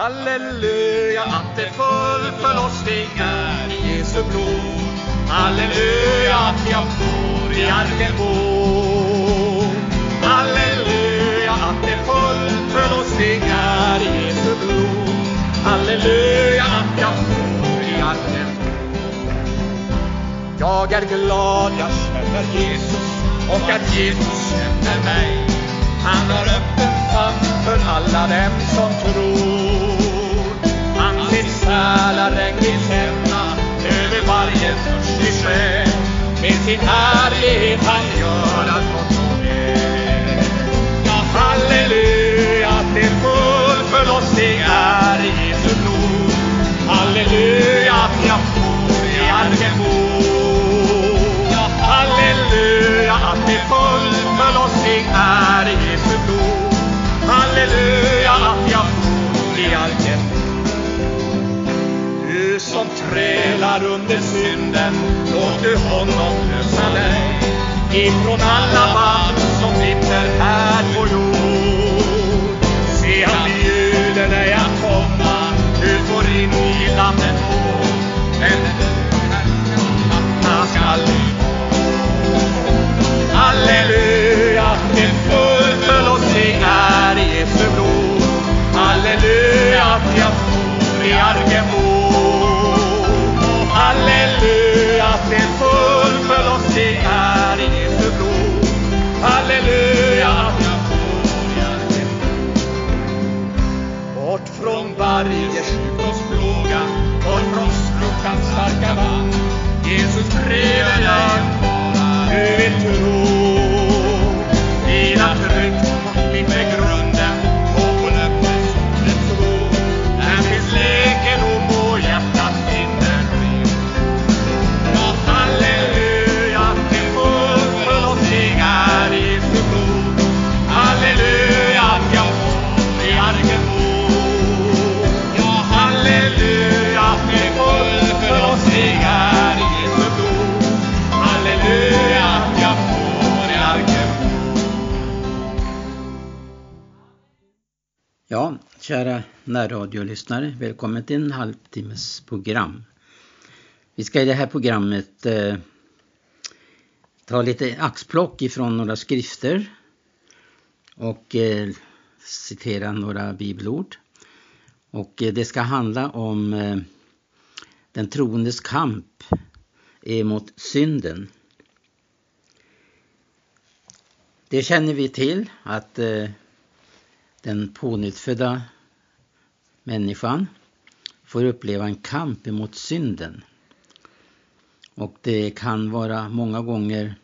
Halleluja, att det full förlossning är i Jesu blod. Halleluja, att jag får i arken bo. Halleluja, att det full förlossning är i Jesu blod. Halleluja, att jag får i arken Jag är glad, jag känner Jesus och att Jesus känner mig. Han har öppen famn för alla dem som tror. Han sin vill sända över varje törstig själ. Med sin härlighet han gör allt gott och väl. Ja, halleluja, till full förlossning är i Jesu blod. Halleluja, ifrån alla närradiolyssnare, välkommen till en halvtimmes program. Vi ska i det här programmet eh, ta lite axplock ifrån några skrifter och eh, citera några bibelord. Och eh, det ska handla om eh, den troendes kamp emot synden. Det känner vi till att eh, den pånyttfödda människan får uppleva en kamp emot synden. Och det kan vara många gånger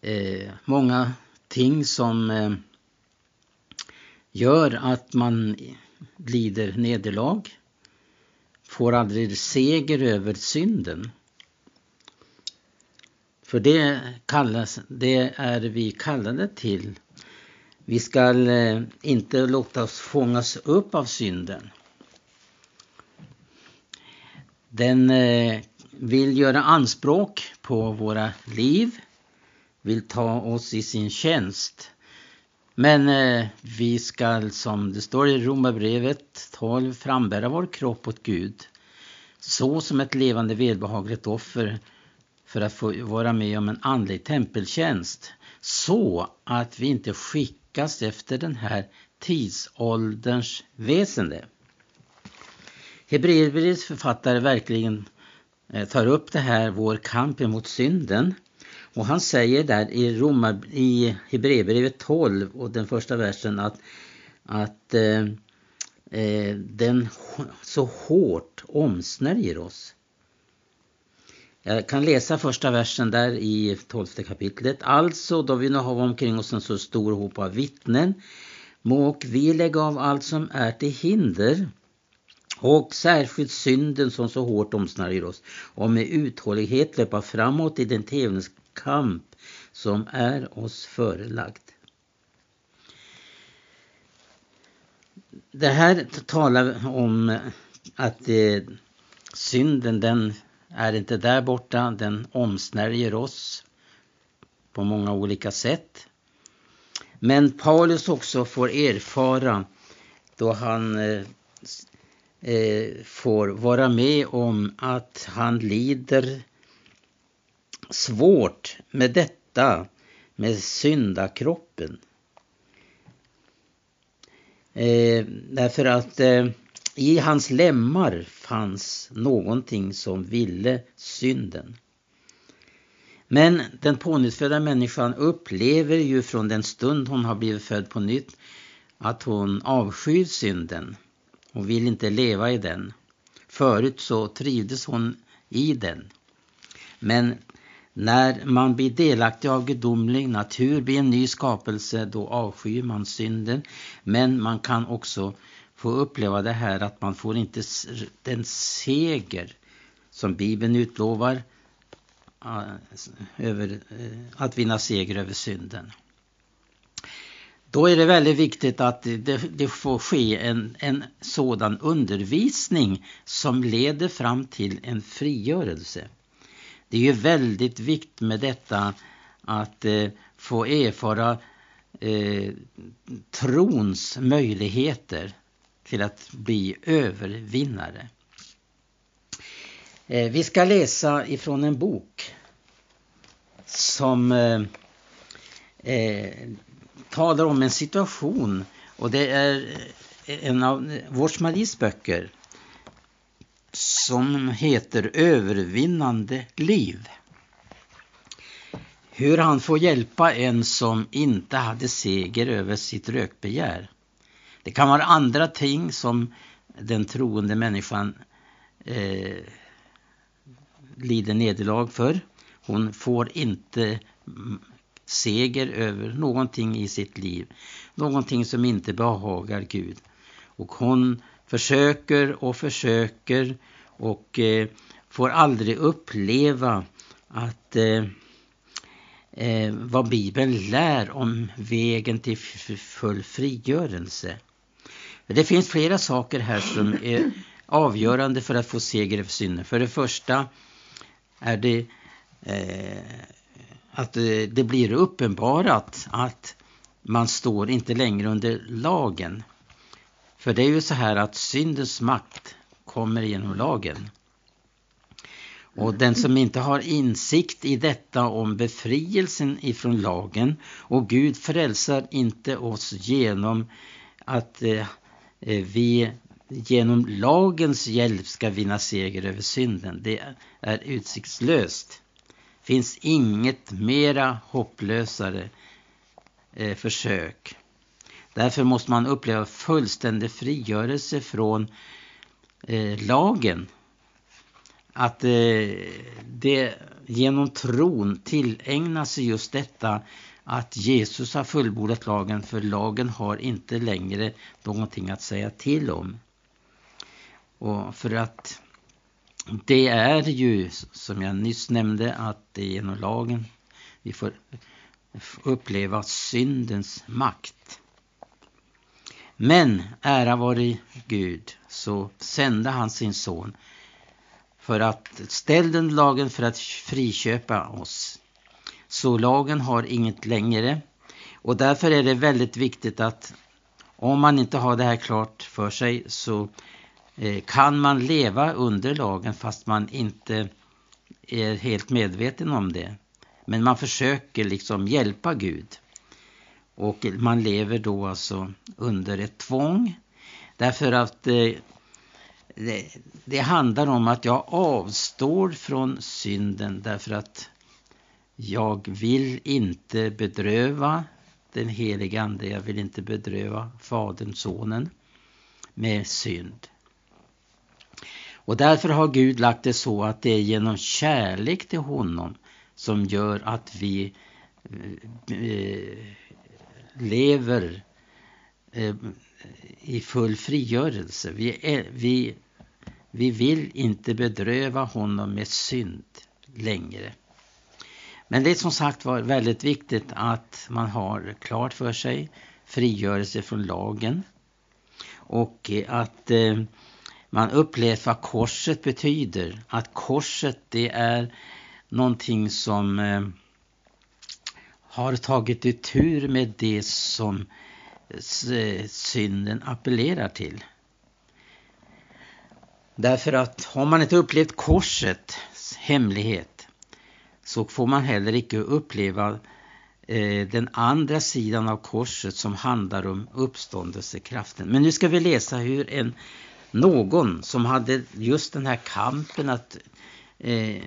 eh, många ting som eh, gör att man lider nederlag, får aldrig seger över synden. För det, kallas, det är vi kallade till vi skall eh, inte låta oss fångas upp av synden. Den eh, vill göra anspråk på våra liv, vill ta oss i sin tjänst. Men eh, vi skall, som det står i Romarbrevet 12, frambära vår kropp åt Gud. Så som ett levande välbehagligt offer för att få vara med om en andlig tempeltjänst. Så att vi inte skickar skickas efter den här tidsålderns väsende. Hebreerbrevets författare verkligen eh, tar upp det här, vår kamp emot synden. Och han säger där i, i Hebreerbrevet 12 och den första versen att, att eh, eh den så hårt omsnärjer oss. Jag kan läsa första versen där i tolfte kapitlet. Alltså då vi nu har omkring oss en så stor hop av vittnen må vi lägga av allt som är till hinder och särskilt synden som så hårt omsnärjer oss och med uthållighet löpa framåt i den tävlingskamp som är oss förelagd. Det här talar om att eh, synden den är inte där borta, den omsnärjer oss på många olika sätt. Men Paulus också får erfara då han eh, eh får vara med om att han lider svårt med detta, med syndakroppen. Eh, därför att eh, i hans lemmar fanns någonting som ville synden. Men den pånyttfödda människan upplever ju från den stund hon har blivit född på nytt att hon avskyr synden och vill inte leva i den. Förut så trivdes hon i den. Men när man blir delaktig av gudomlig natur, blir en ny skapelse, då avskyr man synden. Men man kan också få uppleva det här att man får inte den seger som Bibeln utlovar över, eh, att vinna seger över synden. Då är det väldigt viktigt att det, det får ske en, en sådan undervisning som leder fram till en frigörelse. Det är ju väldigt viktigt med detta att eh, få erfara eh, trons möjligheter till att bli övervinnare. Eh, vi ska läsa ifrån en bok som eh, eh talar om en situation och det är eh, en av Vårs Maries böcker som heter Övervinnande liv. Hur han får hjälpa en som inte hade seger över sitt rökbegär. Det kan vara andra ting som den troende människan eh, lider nederlag för. Hon får inte seger över någonting i sitt liv. Någonting som inte behagar Gud. Och hon försöker och försöker och eh, får aldrig uppleva att eh, eh, vad Bibeln lär om vägen till full frigörelse. Det finns flera saker här som är avgörande för att få seger över synden. För det första är det eh, att det blir uppenbarat att man står inte längre under lagen. För det är ju så här att syndens makt kommer genom lagen. Och den som inte har insikt i detta om befrielsen ifrån lagen och Gud frälsar inte oss genom att eh, Eh, vi genom lagens hjälp ska vinna seger över synden. Det är utsiktslöst. finns inget mera hopplösare eh, försök. Därför måste man uppleva fullständig frigörelse från eh, lagen. Att det genom tron tillägnar sig just detta att Jesus har fullbordat lagen för lagen har inte längre någonting att säga till om. Och för att det är ju som jag nyss nämnde att det är genom lagen vi får uppleva syndens makt. Men ära vare Gud så sände han sin son för att ställa den lagen för att friköpa oss. Så lagen har inget längre och därför är det väldigt viktigt att om man inte har det här klart för sig så eh, kan man leva under lagen fast man inte är helt medveten om det. Men man försöker liksom hjälpa Gud. Och man lever då alltså under ett tvång. Därför att eh, det, det, handlar om att jag avstår från synden därför att jag vill inte bedröva den helige Ande. Jag vill inte bedröva Fadern, Sonen med synd. Och därför har Gud lagt det så att det är genom kärlek till honom som gör att vi eh, lever eh, i full frigörelse. Vi, är, vi, vi vill inte bedröva honom med synd längre. Men det är som sagt var väldigt viktigt att man har klart för sig frigörelse från lagen och att eh, man upplever vad korset betyder. Att korset det är någonting som eh, har tagit tur med det som eh, synden appellerar till. Därför att har man inte upplevt korsets hemlighet så får man heller inte uppleva eh, den andra sidan av korset som handlar om uppståndelsekraften. Men nu ska vi läsa hur en någon som hade just den här kampen att eh,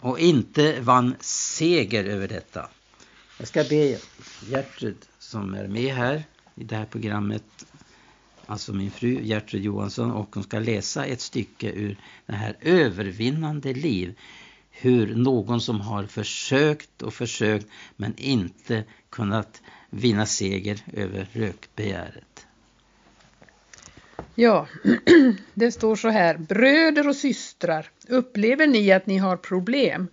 och inte vann seger över detta. Jag ska be Gertrud som är med här i det här programmet, alltså min fru Gertrud Johansson och hon ska läsa ett stycke ur det här övervinnande liv. Hur någon som har försökt och försökt men inte kunnat vinna seger över rökbegäret. Ja, det står så här. Bröder och systrar, upplever ni att ni har problem?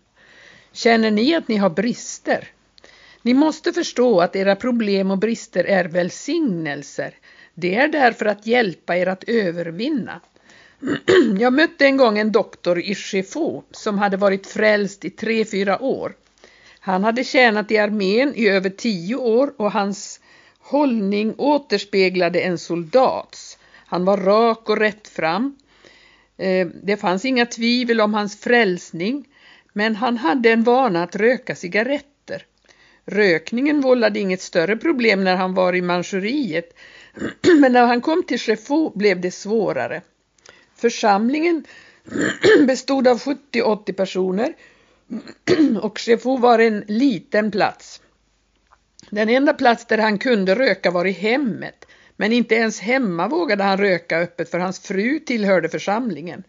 Känner ni att ni har brister? Ni måste förstå att era problem och brister är välsignelser. Det är därför att hjälpa er att övervinna. Jag mötte en gång en doktor i Chefaux som hade varit frälst i tre, fyra år. Han hade tjänat i armén i över tio år och hans hållning återspeglade en soldats. Han var rak och rättfram. Eh, det fanns inga tvivel om hans frälsning, men han hade en vana att röka cigaretter. Rökningen vållade inget större problem när han var i Manchuriet, men när han kom till Chefaux blev det svårare. Församlingen bestod av 70-80 personer och Chefaux var en liten plats. Den enda plats där han kunde röka var i hemmet, men inte ens hemma vågade han röka öppet för hans fru tillhörde församlingen.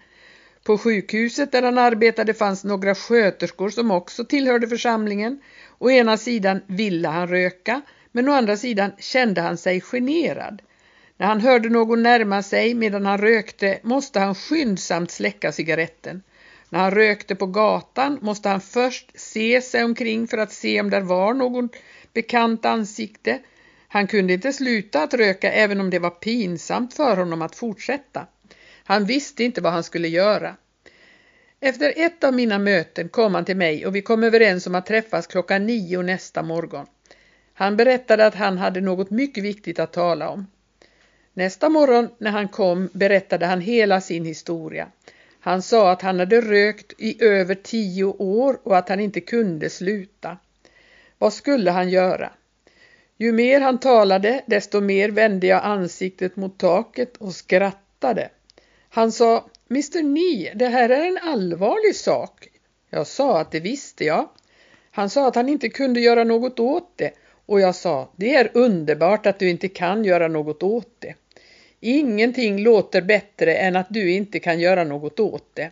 På sjukhuset där han arbetade fanns några sköterskor som också tillhörde församlingen. Å ena sidan ville han röka, men å andra sidan kände han sig generad. När han hörde någon närma sig medan han rökte måste han skyndsamt släcka cigaretten. När han rökte på gatan måste han först se sig omkring för att se om där var någon bekant ansikte. Han kunde inte sluta att röka även om det var pinsamt för honom att fortsätta. Han visste inte vad han skulle göra. Efter ett av mina möten kom han till mig och vi kom överens om att träffas klockan nio nästa morgon. Han berättade att han hade något mycket viktigt att tala om. Nästa morgon när han kom berättade han hela sin historia. Han sa att han hade rökt i över tio år och att han inte kunde sluta. Vad skulle han göra? Ju mer han talade, desto mer vände jag ansiktet mot taket och skrattade. Han sa, Mr Ni, det här är en allvarlig sak. Jag sa att det visste jag. Han sa att han inte kunde göra något åt det och jag sa, det är underbart att du inte kan göra något åt det. Ingenting låter bättre än att du inte kan göra något åt det.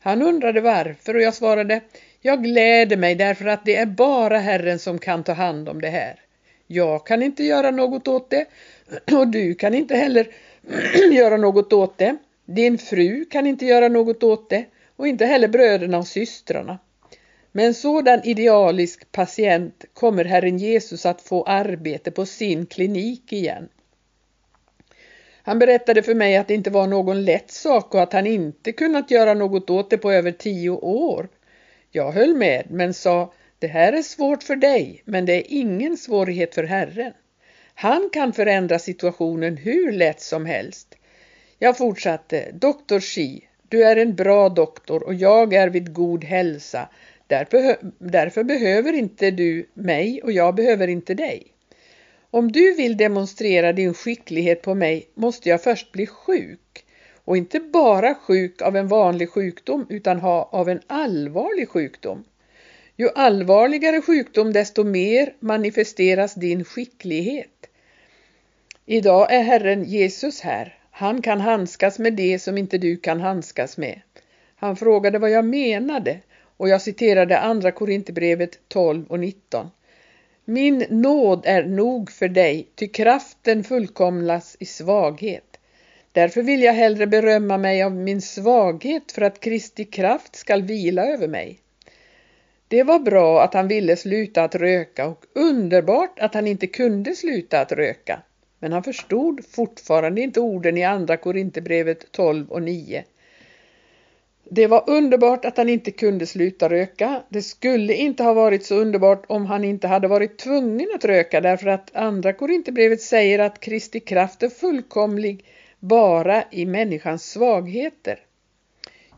Han undrade varför och jag svarade, jag gläder mig därför att det är bara Herren som kan ta hand om det här. Jag kan inte göra något åt det och du kan inte heller göra något åt det. Din fru kan inte göra något åt det och inte heller bröderna och systrarna. Med en sådan idealisk patient kommer Herren Jesus att få arbete på sin klinik igen. Han berättade för mig att det inte var någon lätt sak och att han inte kunnat göra något åt det på över tio år. Jag höll med men sa, det här är svårt för dig men det är ingen svårighet för Herren. Han kan förändra situationen hur lätt som helst. Jag fortsatte, doktor Shi, du är en bra doktor och jag är vid god hälsa. Därför, därför behöver inte du mig och jag behöver inte dig. Om du vill demonstrera din skicklighet på mig måste jag först bli sjuk. Och inte bara sjuk av en vanlig sjukdom utan ha av en allvarlig sjukdom. Ju allvarligare sjukdom desto mer manifesteras din skicklighet. Idag är Herren Jesus här. Han kan handskas med det som inte du kan handskas med. Han frågade vad jag menade och jag citerade andra Korinthierbrevet 12 och 19. Min nåd är nog för dig, ty kraften fullkomlas i svaghet. Därför vill jag hellre berömma mig av min svaghet för att Kristi kraft skall vila över mig. Det var bra att han ville sluta att röka och underbart att han inte kunde sluta att röka. Men han förstod fortfarande inte orden i andra Korinthierbrevet 12 och 9. Det var underbart att han inte kunde sluta röka. Det skulle inte ha varit så underbart om han inte hade varit tvungen att röka därför att andra Korinthierbrevet säger att Kristi kraft är fullkomlig bara i människans svagheter.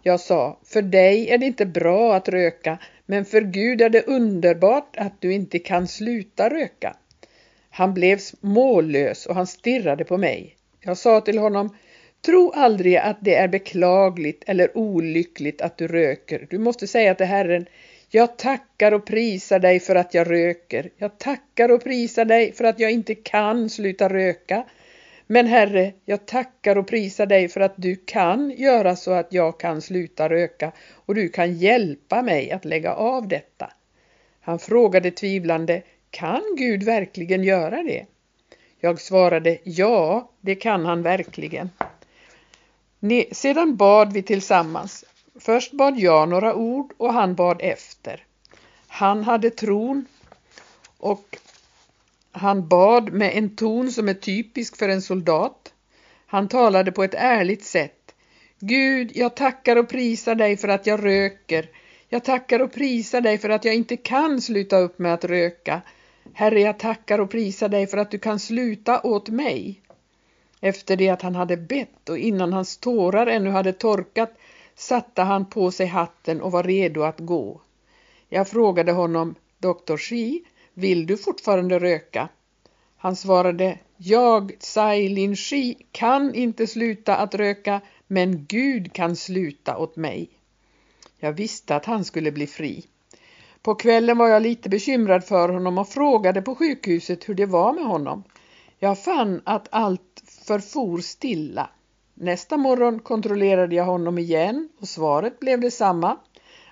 Jag sa, för dig är det inte bra att röka, men för Gud är det underbart att du inte kan sluta röka. Han blev mållös och han stirrade på mig. Jag sa till honom, tro aldrig att det är beklagligt eller olyckligt att du röker. Du måste säga till Herren, jag tackar och prisar dig för att jag röker. Jag tackar och prisar dig för att jag inte kan sluta röka. Men Herre, jag tackar och prisar dig för att du kan göra så att jag kan sluta röka och du kan hjälpa mig att lägga av detta. Han frågade tvivlande, kan Gud verkligen göra det? Jag svarade, ja, det kan han verkligen. Sedan bad vi tillsammans. Först bad jag några ord och han bad efter. Han hade tron och han bad med en ton som är typisk för en soldat. Han talade på ett ärligt sätt. Gud, jag tackar och prisar dig för att jag röker. Jag tackar och prisar dig för att jag inte kan sluta upp med att röka. Herre, jag tackar och prisar dig för att du kan sluta åt mig. Efter det att han hade bett och innan hans tårar ännu hade torkat satte han på sig hatten och var redo att gå. Jag frågade honom, doktor Shi, vill du fortfarande röka? Han svarade, jag, Tsai Lin Shi, kan inte sluta att röka, men Gud kan sluta åt mig. Jag visste att han skulle bli fri. På kvällen var jag lite bekymrad för honom och frågade på sjukhuset hur det var med honom. Jag fann att allt förfor stilla. Nästa morgon kontrollerade jag honom igen och svaret blev detsamma.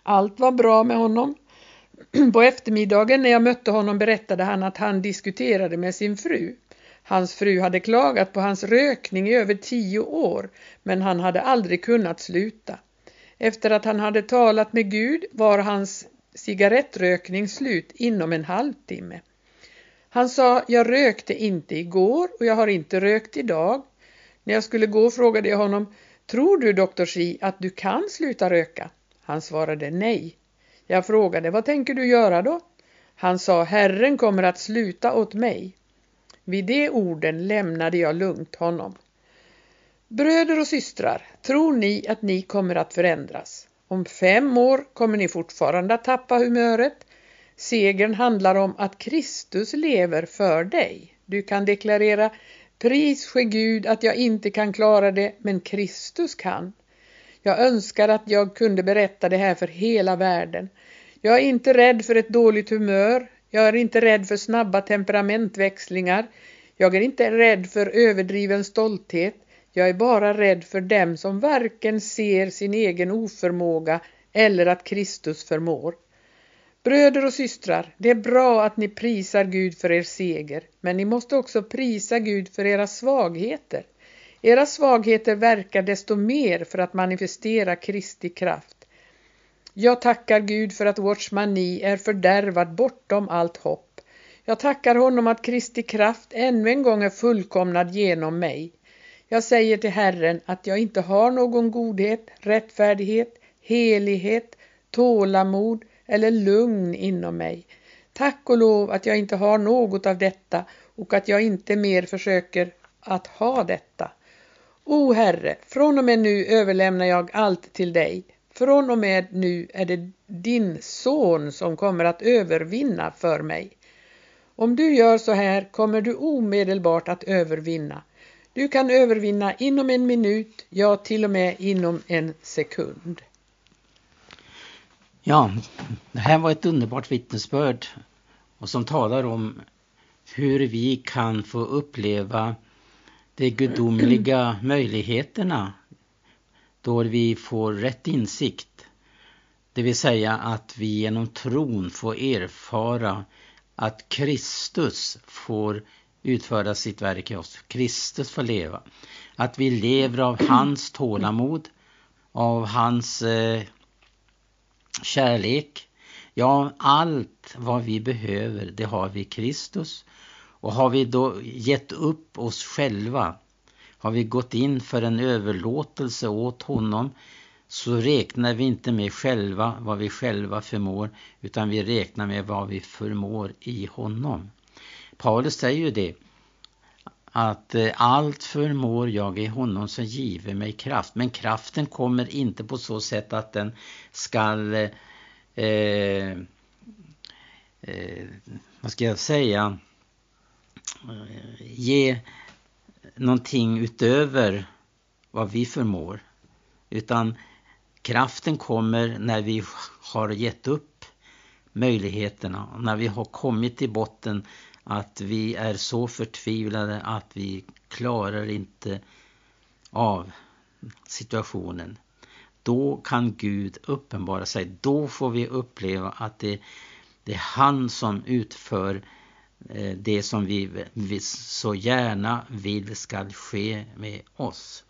Allt var bra med honom. På eftermiddagen när jag mötte honom berättade han att han diskuterade med sin fru. Hans fru hade klagat på hans rökning i över tio år, men han hade aldrig kunnat sluta. Efter att han hade talat med Gud var hans cigarettrökning slut inom en halvtimme. Han sa, jag rökte inte igår och jag har inte rökt idag. När jag skulle gå frågade jag honom, tror du doktor Shi att du kan sluta röka? Han svarade nej. Jag frågade, vad tänker du göra då? Han sa, Herren kommer att sluta åt mig. Vid de orden lämnade jag lugnt honom. Bröder och systrar, tror ni att ni kommer att förändras? Om fem år kommer ni fortfarande att tappa humöret. Segern handlar om att Kristus lever för dig. Du kan deklarera Pris ske Gud att jag inte kan klara det, men Kristus kan. Jag önskar att jag kunde berätta det här för hela världen. Jag är inte rädd för ett dåligt humör. Jag är inte rädd för snabba temperamentväxlingar. Jag är inte rädd för överdriven stolthet. Jag är bara rädd för dem som varken ser sin egen oförmåga eller att Kristus förmår. Bröder och systrar, det är bra att ni prisar Gud för er seger, men ni måste också prisa Gud för era svagheter. Era svagheter verkar desto mer för att manifestera Kristi kraft. Jag tackar Gud för att Watchmani är fördärvad bortom allt hopp. Jag tackar honom att Kristi kraft ännu en gång är fullkomnad genom mig. Jag säger till Herren att jag inte har någon godhet, rättfärdighet, helighet, tålamod eller lugn inom mig. Tack och lov att jag inte har något av detta och att jag inte mer försöker att ha detta. O Herre, från och med nu överlämnar jag allt till dig. Från och med nu är det din son som kommer att övervinna för mig. Om du gör så här kommer du omedelbart att övervinna. Du kan övervinna inom en minut, ja till och med inom en sekund. Ja, det här var ett underbart vittnesbörd och som talar om hur vi kan få uppleva de gudomliga möjligheterna då vi får rätt insikt. Det vill säga att vi genom tron får erfara att Kristus får utföra sitt verk i oss. Kristus får leva. Att vi lever av hans tålamod, av hans eh, kärlek. Ja, allt vad vi behöver, det har vi Kristus. Och har vi då gett upp oss själva, har vi gått in för en överlåtelse åt honom, så räknar vi inte med själva vad vi själva förmår utan vi räknar med vad vi förmår i honom. Paulus säger ju det att eh, allt förmår jag i honom som giver mig kraft. Men kraften kommer inte på så sätt att den skall eh, eh, eh vad ska jag säga eh, ge någonting utöver vad vi förmår. Utan kraften kommer när vi har gett upp möjligheterna, när vi har kommit till botten att vi är så förtvivlade att vi klarar inte av situationen. Då kan Gud uppenbara sig. Då får vi uppleva att det, det är han som utför eh, det som vi, vi så gärna vill ska ske med oss.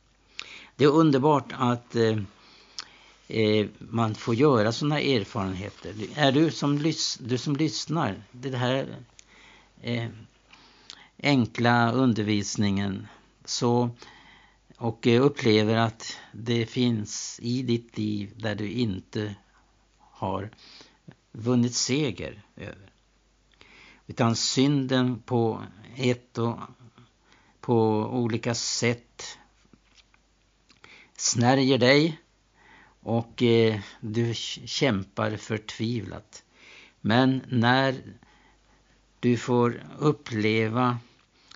Det är underbart att eh, eh, man får göra sådana erfarenheter. Är du som, lys du som lyssnar, det här eh, enkla undervisningen så, och eh, upplever att det finns i ditt liv där du inte har vunnit seger över. Utan synden på ett och på olika sätt snärjer dig och eh, du kämpar förtvivlat. Men när du får uppleva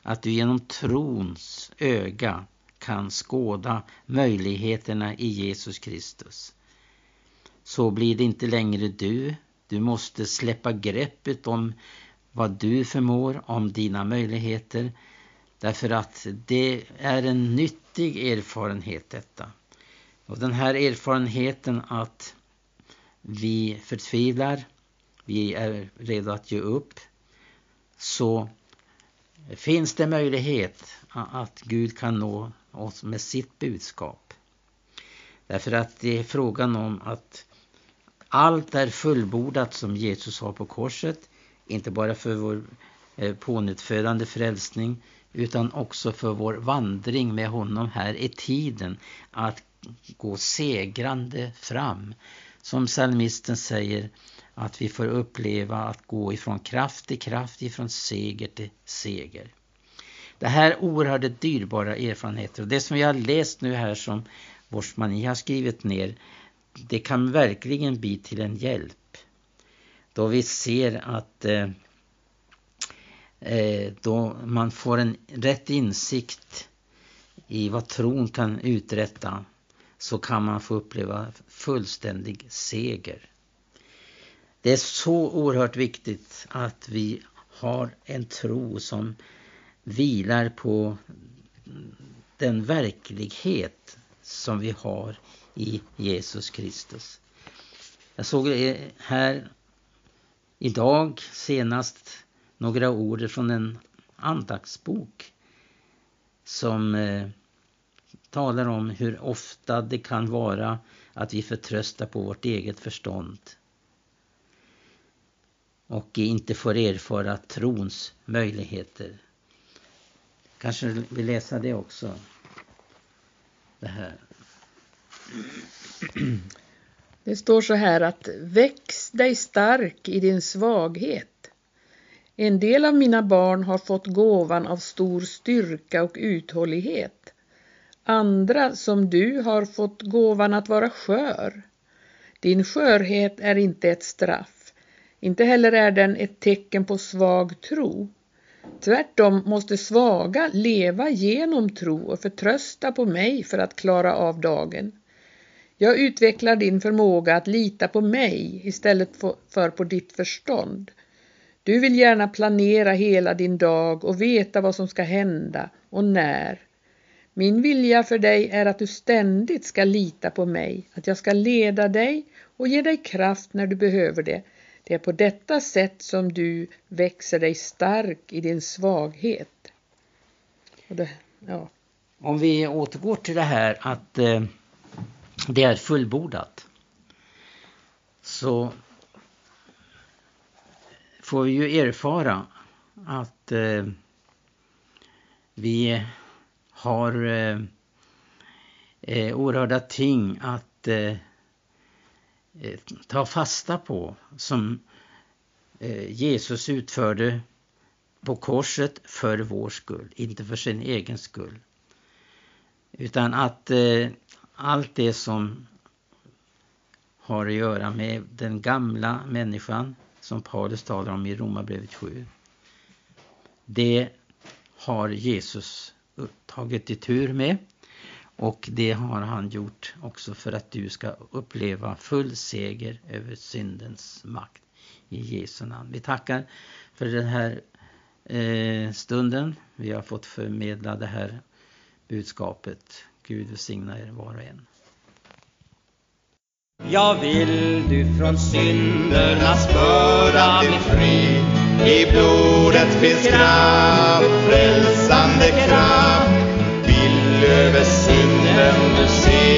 att du genom trons öga kan skåda möjligheterna i Jesus Kristus. Så blir det inte längre du. Du måste släppa greppet om vad du förmår, om dina möjligheter. Därför att det är en nyttig erfarenhet detta. Och den här erfarenheten att vi förtvivlar, vi är redo att ge upp, så finns det möjlighet att Gud kan nå oss med sitt budskap. Därför att det är frågan om att allt är fullbordat som Jesus har på korset. Inte bara för vår eh, pånyttfödande frälsning utan också för vår vandring med honom här i tiden. Att gå segrande fram. Som psalmisten säger att vi får uppleva att gå ifrån kraft till kraft, ifrån seger till seger. Det här är oerhört dyrbara erfarenheter och det som vi har läst nu här som Borsmani har skrivit ner, det kan verkligen bli till en hjälp. Då vi ser att eh, eh, då man får en rätt insikt i vad tron kan uträtta så kan man få uppleva fullständig seger. Det är så oerhört viktigt att vi har en tro som vilar på den verklighet som vi har i Jesus Kristus. Jag såg här idag senast några ord från en andaktsbok som eh, talar om hur ofta det kan vara att vi förtröstar på vårt eget förstånd och inte får erfara trons möjligheter. Kanske vill läsa det också. Det här. Det står så här att väx dig stark i din svaghet. En del av mina barn har fått gåvan av stor styrka och uthållighet. Andra som du har fått gåvan att vara skör. Din skörhet är inte ett straff inte heller är den ett tecken på svag tro. Tvärtom måste svaga leva genom tro och förtrösta på mig för att klara av dagen. Jag utvecklar din förmåga att lita på mig istället för på ditt förstånd. Du vill gärna planera hela din dag och veta vad som ska hända och när. Min vilja för dig är att du ständigt ska lita på mig, att jag ska leda dig och ge dig kraft när du behöver det det är på detta sätt som du växer dig stark i din svaghet. Det, ja. Om vi återgår till det här att eh, det är fullbordat. Så får vi ju erfara att eh, vi har eh, eh oerhörda ting att eh, Eh, ta fasta på som eh, Jesus utförde på korset för vår skull, inte för sin egen skull. Utan att eh, allt det som har att göra med den gamla människan som Paulus talar om i Romarbrevet 7. Det har Jesus tagit i tur med och det har han gjort också för att du ska uppleva full seger över syndens makt i Jesu namn. Vi tackar för den här eh, stunden. Vi har fått förmedla det här budskapet. Gud välsigna er var och en. Jag vill du från syndernas börda bli fri I blodet finns kraft, frälsande kraft Vill över And the sea.